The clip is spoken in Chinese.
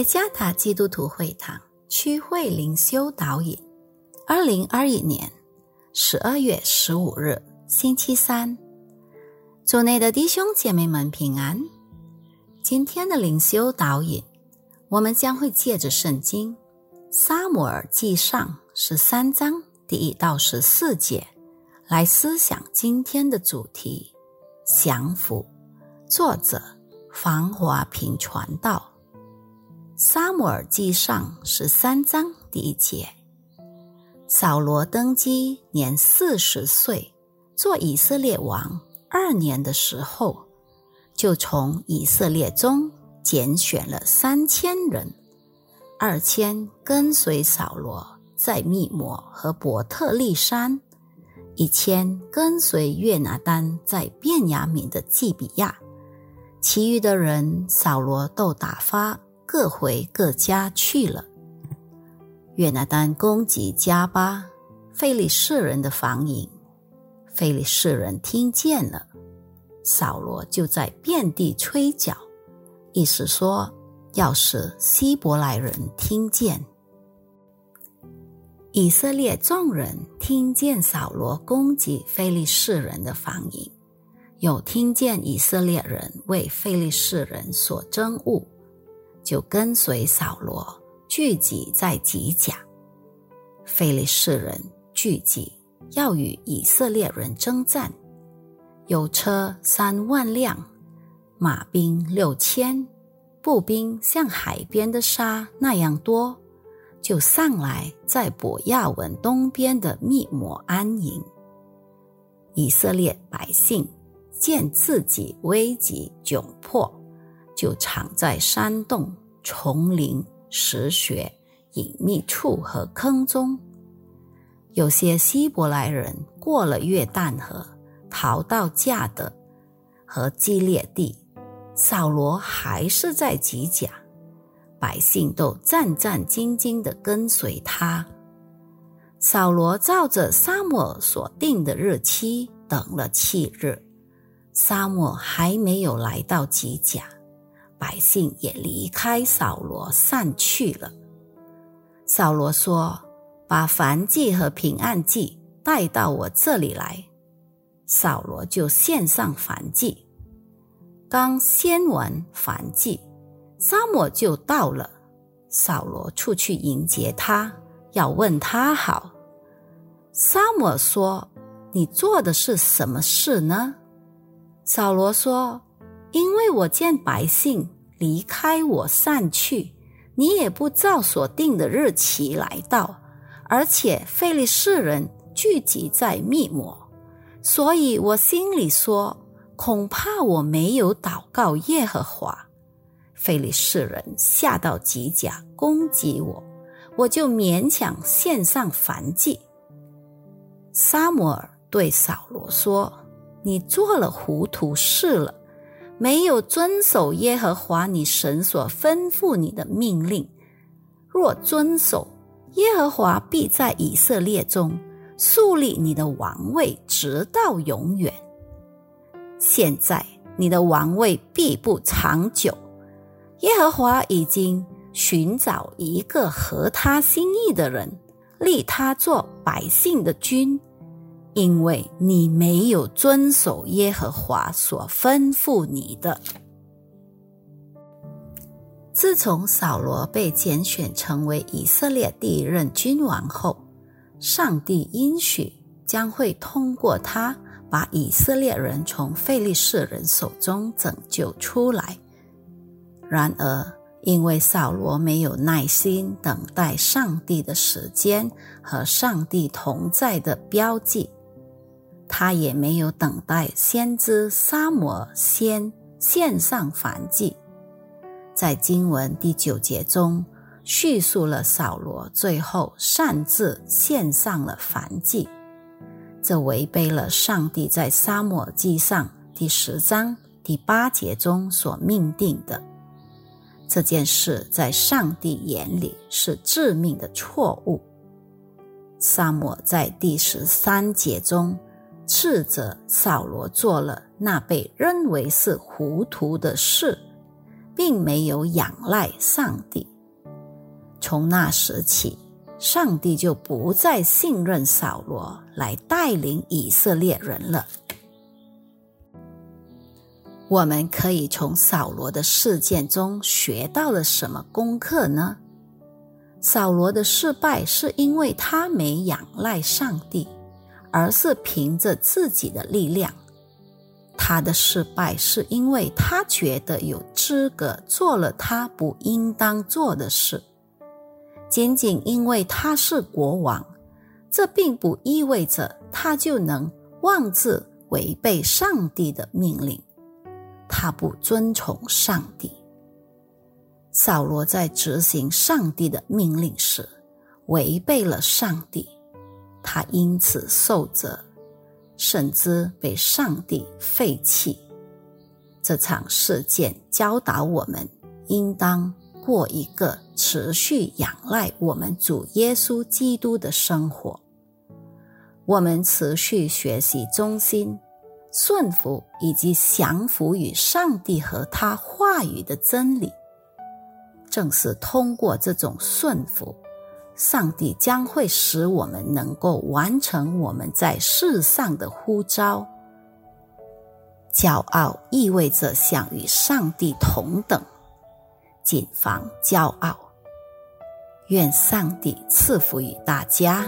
耶加达基督徒会堂区会灵修导引，二零二一年十二月十五日星期三，主内的弟兄姐妹们平安。今天的灵修导引，我们将会借着圣经《撒母耳记上》十三章第一到十四节来思想今天的主题：降服。作者黄华平传道。撒母耳记上十三章第一节：扫罗登基年四十岁，做以色列王。二年的时候，就从以色列中拣选了三千人，二千跟随扫罗在密摩和伯特利山，一千跟随约拿丹在便雅悯的基比亚，其余的人扫罗都打发。各回各家去了。约拿丹攻击加巴，费利士人的防营，费利士人听见了，扫罗就在遍地吹角，意思说，要是希伯来人听见，以色列众人听见扫罗攻击费利士人的防营，有听见以色列人为费利士人所憎恶。就跟随扫罗聚集在吉甲，非利士人聚集要与以色列人征战，有车三万辆，马兵六千，步兵像海边的沙那样多，就上来在伯亚文东边的密摩安营。以色列百姓见自己危急窘迫。就藏在山洞、丛林、石穴、隐秘处和坑中。有些希伯来人过了约旦河，逃到迦德和基列地，扫罗还是在吉甲，百姓都战战兢兢地跟随他。扫罗照着沙漠所定的日期等了七日，沙漠还没有来到吉甲。百姓也离开扫罗散去了。扫罗说：“把燔祭和平安祭带到我这里来。”扫罗就献上燔祭。刚献完燔祭，沙漠就到了。扫罗出去迎接他，要问他好。沙漠说：“你做的是什么事呢？”扫罗说。因为我见百姓离开我散去，你也不照所定的日期来到，而且费利士人聚集在密摩，所以我心里说，恐怕我没有祷告耶和华，费利士人下到吉甲攻击我，我就勉强献上燔祭。沙摩尔对扫罗说：“你做了糊涂事了。”没有遵守耶和华你神所吩咐你的命令，若遵守，耶和华必在以色列中树立你的王位，直到永远。现在你的王位必不长久，耶和华已经寻找一个合他心意的人，立他做百姓的君。因为你没有遵守耶和华所吩咐你的。自从扫罗被拣选成为以色列第一任君王后，上帝应许将会通过他把以色列人从费利士人手中拯救出来。然而，因为扫罗没有耐心等待上帝的时间和上帝同在的标记。他也没有等待先知沙摩先献上燔祭，在经文第九节中叙述了扫罗最后擅自献上了燔祭，这违背了上帝在沙漠记上第十章第八节中所命定的。这件事在上帝眼里是致命的错误。沙漠在第十三节中。斥责扫罗做了那被认为是糊涂的事，并没有仰赖上帝。从那时起，上帝就不再信任扫罗来带领以色列人了。我们可以从扫罗的事件中学到了什么功课呢？扫罗的失败是因为他没仰赖上帝，而是凭着自己的力量。他的失败是因为他觉得有资格做了他不应当做的事。仅仅因为他是国王，这并不意味着他就能妄自违背上帝的命令。他不遵从上帝。扫罗在执行上帝的命令时，违背了上帝，他因此受责，甚至被上帝废弃。这场事件教导我们，应当过一个持续仰赖我们主耶稣基督的生活。我们持续学习忠心。顺服以及降服于上帝和他话语的真理，正是通过这种顺服，上帝将会使我们能够完成我们在世上的呼召。骄傲意味着想与上帝同等，谨防骄傲。愿上帝赐福于大家。